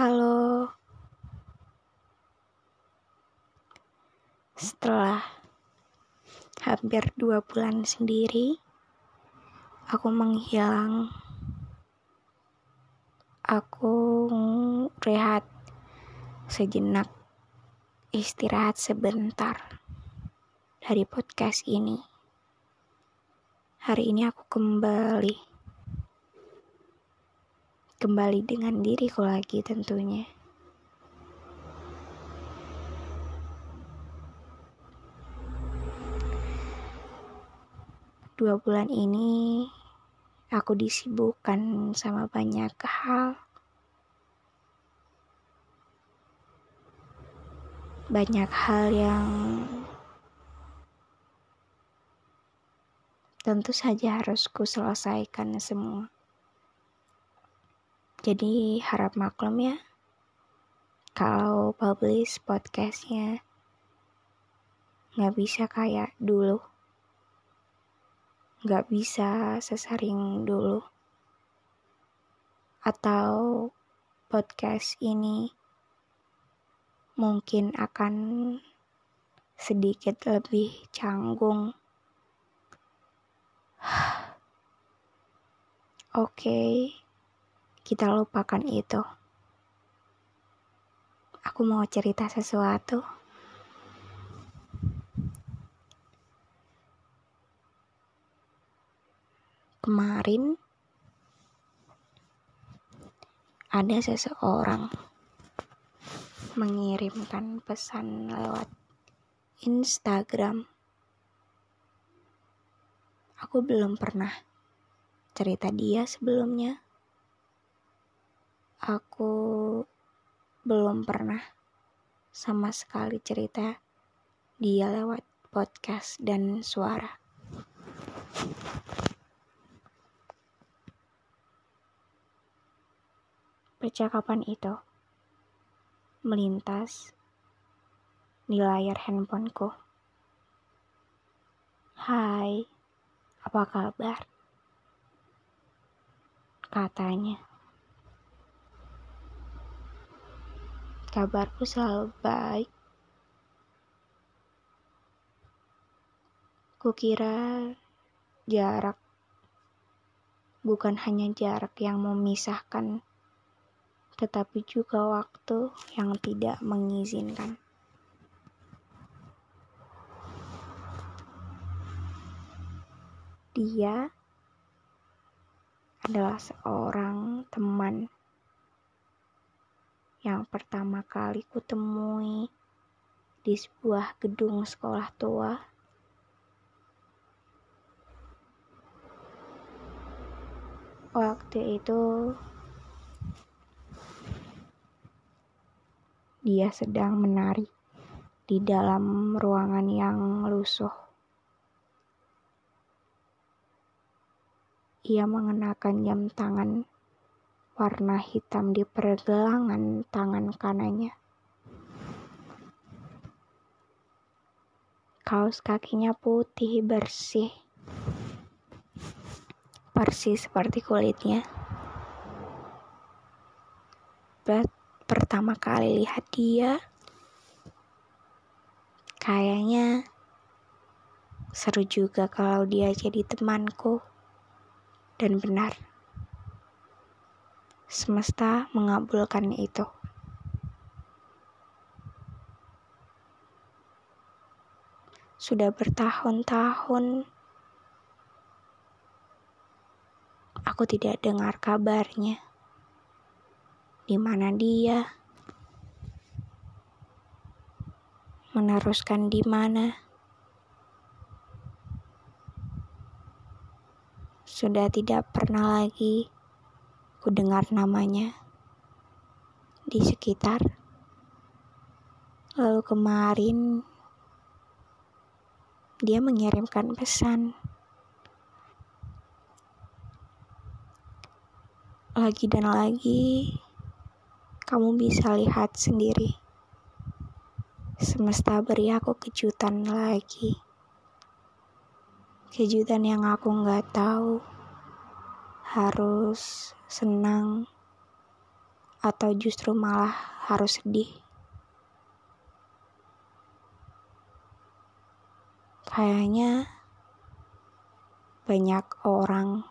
Halo. Setelah hampir dua bulan sendiri, aku menghilang. Aku rehat sejenak, istirahat sebentar dari podcast ini. Hari ini aku kembali kembali dengan diriku lagi tentunya. Dua bulan ini aku disibukkan sama banyak hal. Banyak hal yang tentu saja harus ku selesaikan semua. Jadi harap maklum ya kalau publish podcastnya nggak bisa kayak dulu. Nggak bisa sesering dulu. Atau podcast ini mungkin akan sedikit lebih canggung. Oke. okay kita lupakan itu. Aku mau cerita sesuatu. Kemarin ada seseorang mengirimkan pesan lewat Instagram. Aku belum pernah cerita dia sebelumnya aku belum pernah sama sekali cerita dia lewat podcast dan suara. Percakapan itu melintas di layar handphoneku. Hai, apa kabar? Katanya. Kabarku selalu baik. Kukira jarak bukan hanya jarak yang memisahkan, tetapi juga waktu yang tidak mengizinkan. Dia adalah seorang teman yang pertama kali kutemui di sebuah gedung sekolah tua. Waktu itu dia sedang menari di dalam ruangan yang lusuh. Ia mengenakan jam tangan warna hitam di pergelangan tangan kanannya. Kaos kakinya putih bersih, persis seperti kulitnya. But, pertama kali lihat dia, kayaknya seru juga kalau dia jadi temanku. Dan benar semesta mengabulkan itu. Sudah bertahun-tahun aku tidak dengar kabarnya. Di mana dia? Meneruskan di mana? Sudah tidak pernah lagi Ku dengar namanya di sekitar. Lalu kemarin dia mengirimkan pesan. Lagi dan lagi kamu bisa lihat sendiri. Semesta beri aku kejutan lagi. Kejutan yang aku nggak tahu harus senang Atau justru malah harus sedih? Kayaknya banyak orang,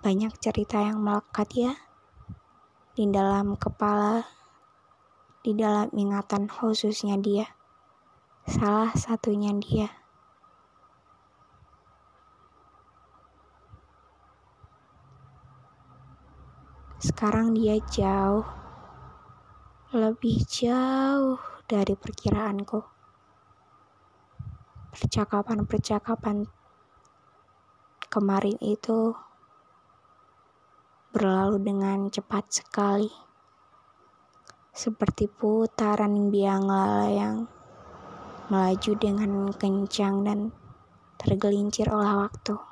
banyak cerita yang melekat ya di dalam kepala, di dalam ingatan khususnya dia. Salah satunya dia. Sekarang dia jauh, lebih jauh dari perkiraanku. Percakapan-percakapan kemarin itu berlalu dengan cepat sekali, seperti putaran biang lala yang melaju dengan kencang dan tergelincir oleh waktu.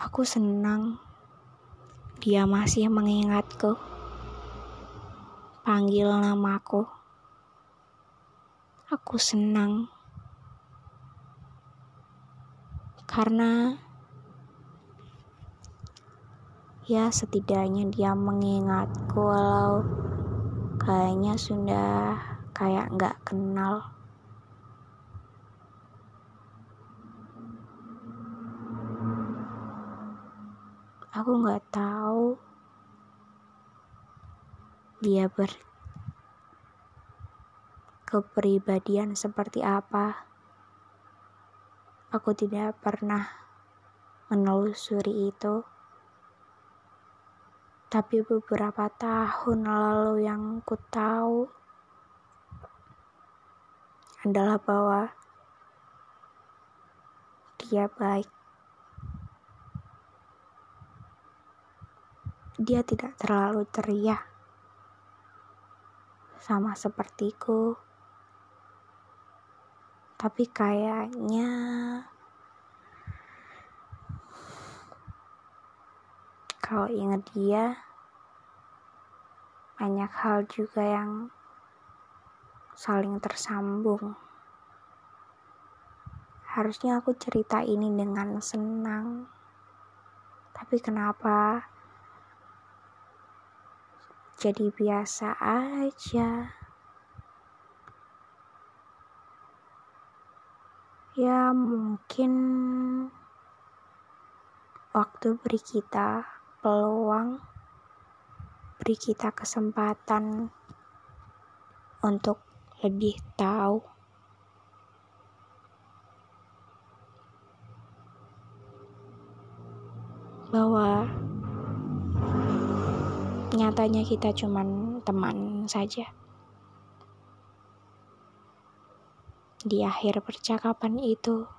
Aku senang dia masih mengingatku, panggil namaku. Aku senang. Karena ya setidaknya dia mengingatku walau kayaknya sudah kayak nggak kenal aku nggak tahu dia ber kepribadian seperti apa Aku tidak pernah menelusuri itu. Tapi beberapa tahun lalu yang ku tahu adalah bahwa dia baik. Dia tidak terlalu ceria. Sama sepertiku tapi kayaknya kalau ingat dia banyak hal juga yang saling tersambung harusnya aku cerita ini dengan senang tapi kenapa jadi biasa aja. Ya mungkin waktu beri kita peluang beri kita kesempatan untuk lebih tahu. Bahwa nyatanya kita cuman teman saja. Di akhir percakapan itu,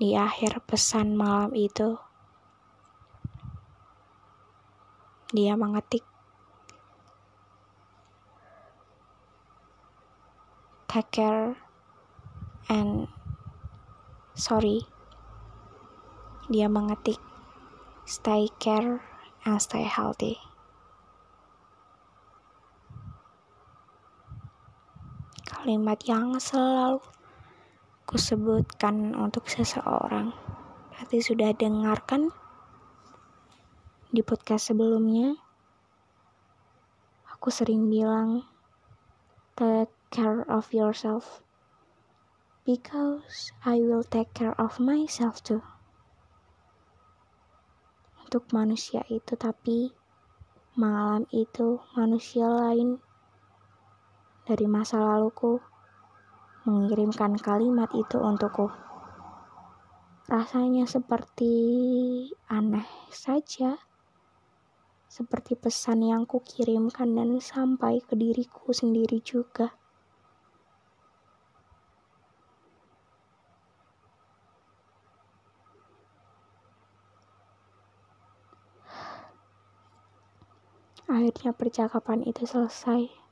di akhir pesan malam itu, dia mengetik, "Take care and sorry." Dia mengetik, "Stay care and stay healthy." Kalimat yang selalu kusebutkan untuk seseorang. Berarti sudah dengarkan di podcast sebelumnya. Aku sering bilang, take care of yourself. Because I will take care of myself too. Untuk manusia itu, tapi malam itu manusia lain dari masa laluku mengirimkan kalimat itu untukku. Rasanya seperti aneh saja, seperti pesan yang kukirimkan dan sampai ke diriku sendiri juga. Akhirnya percakapan itu selesai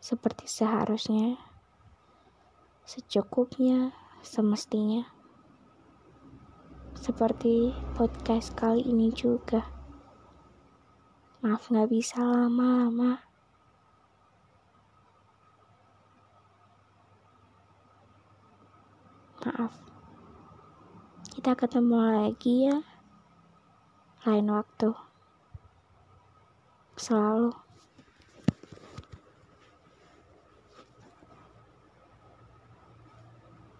seperti seharusnya, secukupnya, semestinya. Seperti podcast kali ini juga. Maaf gak bisa lama-lama. Maaf. Kita ketemu lagi ya. Lain waktu. Selalu.